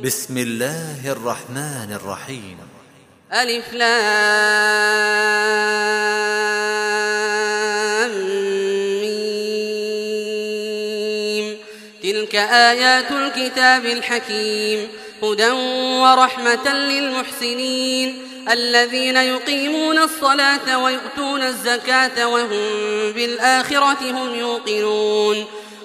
بسم الله الرحمن الرحيم. ألف لام. تلك آيات الكتاب الحكيم. هدى ورحمة للمحسنين. الذين يقيمون الصلاة ويؤتون الزكاة وهم بالآخرة هم يوقنون.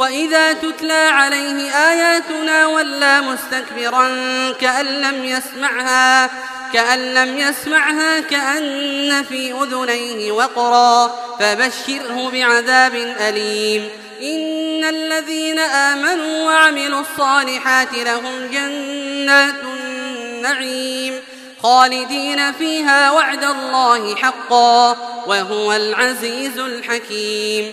وإذا تتلى عليه آياتنا ولى مستكبرا كأن لم يسمعها كأن لم يسمعها كأن في أذنيه وقرا فبشره بعذاب أليم. إن الذين آمنوا وعملوا الصالحات لهم جنات النعيم خالدين فيها وعد الله حقا وهو العزيز الحكيم.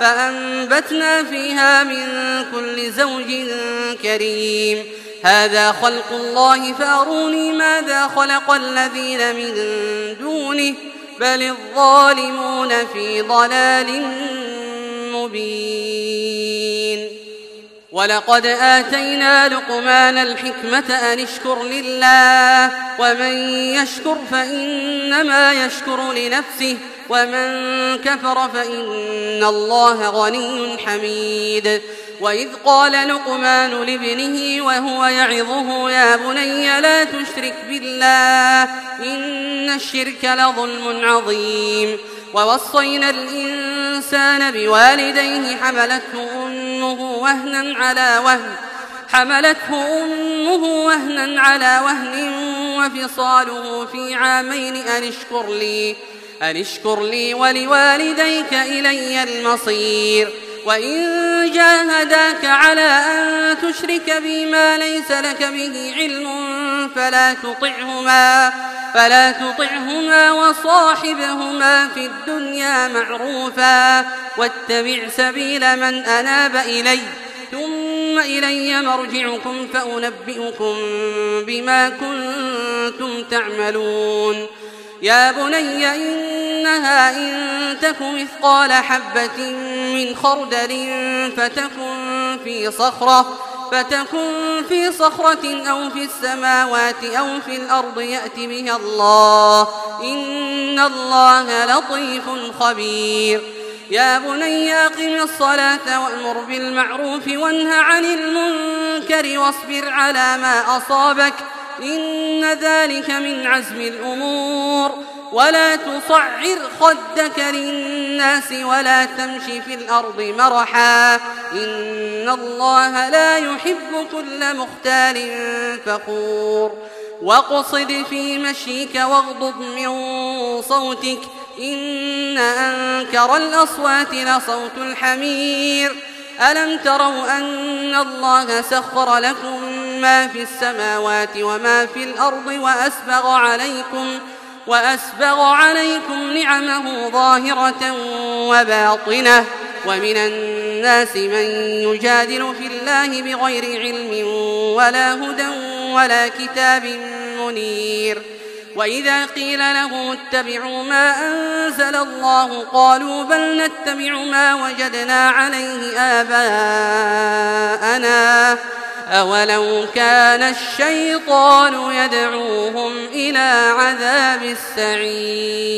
فأنبتنا فيها من كل زوج كريم. هذا خلق الله فأروني ماذا خلق الذين من دونه بل الظالمون في ضلال مبين. ولقد آتينا لقمان الحكمة أن اشكر لله ومن يشكر فإنما يشكر لنفسه. ومن كفر فإن الله غني حميد. وإذ قال لقمان لابنه وهو يعظه يا بني لا تشرك بالله إن الشرك لظلم عظيم. ووصينا الإنسان بوالديه حملته أمه وهنا على وهن حملته أمه وهنا على وهن وفصاله في عامين أن اشكر لي أن اشكر لي ولوالديك إلي المصير. وإن جاهداك على أن تشرك بي ما ليس لك به علم فلا تطعهما فلا تطعهما وصاحبهما في الدنيا معروفا. واتبع سبيل من أناب إلي ثم إلي مرجعكم فأنبئكم بما كنتم تعملون. يا بني إنها إن تك مثقال حبة من خردل فتكن في صخرة فتكن في صخرة أو في السماوات أو في الأرض يأت بها الله إن الله لطيف خبير يا بني أقم الصلاة وأمر بالمعروف وانه عن المنكر واصبر على ما أصابك إن ذلك من عزم الأمور. ولا تصعر خدك للناس ولا تمشي في الأرض مرحا. إن الله لا يحب كل مختال فخور واقصد في مشيك واغضض من صوتك. إن أنكر الأصوات لصوت الحمير. ألم تروا أن الله سخر لكم ما في السماوات وما في الأرض وأسبغ عليكم وأسبغ عليكم نعمه ظاهرة وباطنة ومن الناس من يجادل في الله بغير علم ولا هدى ولا كتاب منير. وإذا قيل له اتبعوا ما أنزل الله قالوا بل نتبع ما وجدنا عليه آباءنا. أولو كان الشيطان يدعوهم إلى عذاب السعير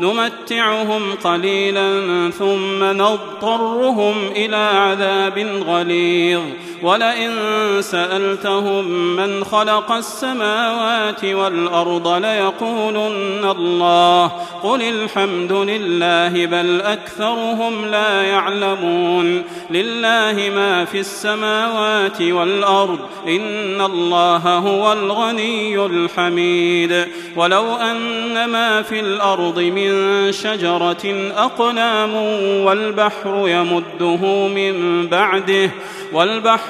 نمتعهم قليلا ثم نضطرهم إلى عذاب غليظ. ولئن سألتهم من خلق السماوات والأرض ليقولن الله قل الحمد لله بل أكثرهم لا يعلمون لله ما في السماوات والأرض إن الله هو الغني الحميد ولو أن ما في الأرض من شجرة أقلام والبحر يمده من بعده والبحر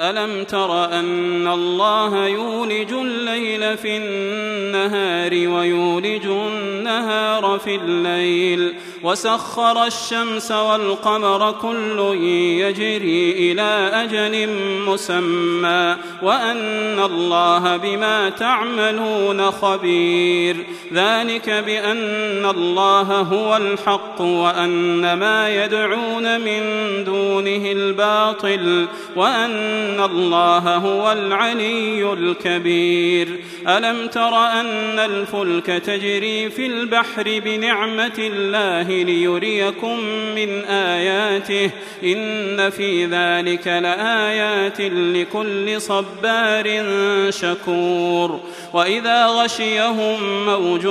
ألم تر أن الله يولج الليل في النهار ويولج النهار في الليل وسخر الشمس والقمر كل يجري إلى أجل مسمى وأن الله بما تعملون خبير ذلك بأن الله هو الحق وأن ما يدعون من دونه الباطل وأن الله هو العلي الكبير ألم تر أن الفلك تجري في البحر بنعمة الله ليريكم من آياته إن في ذلك لآيات لكل صبار شكور وإذا غشيهم موج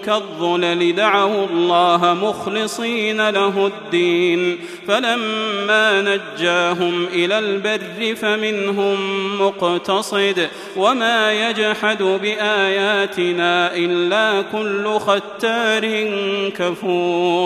كالظلل دعوا الله مخلصين له الدين فلما نجاهم إلى البر فمنهم مقتصد وما يجحد بآياتنا إلا كل ختار كفور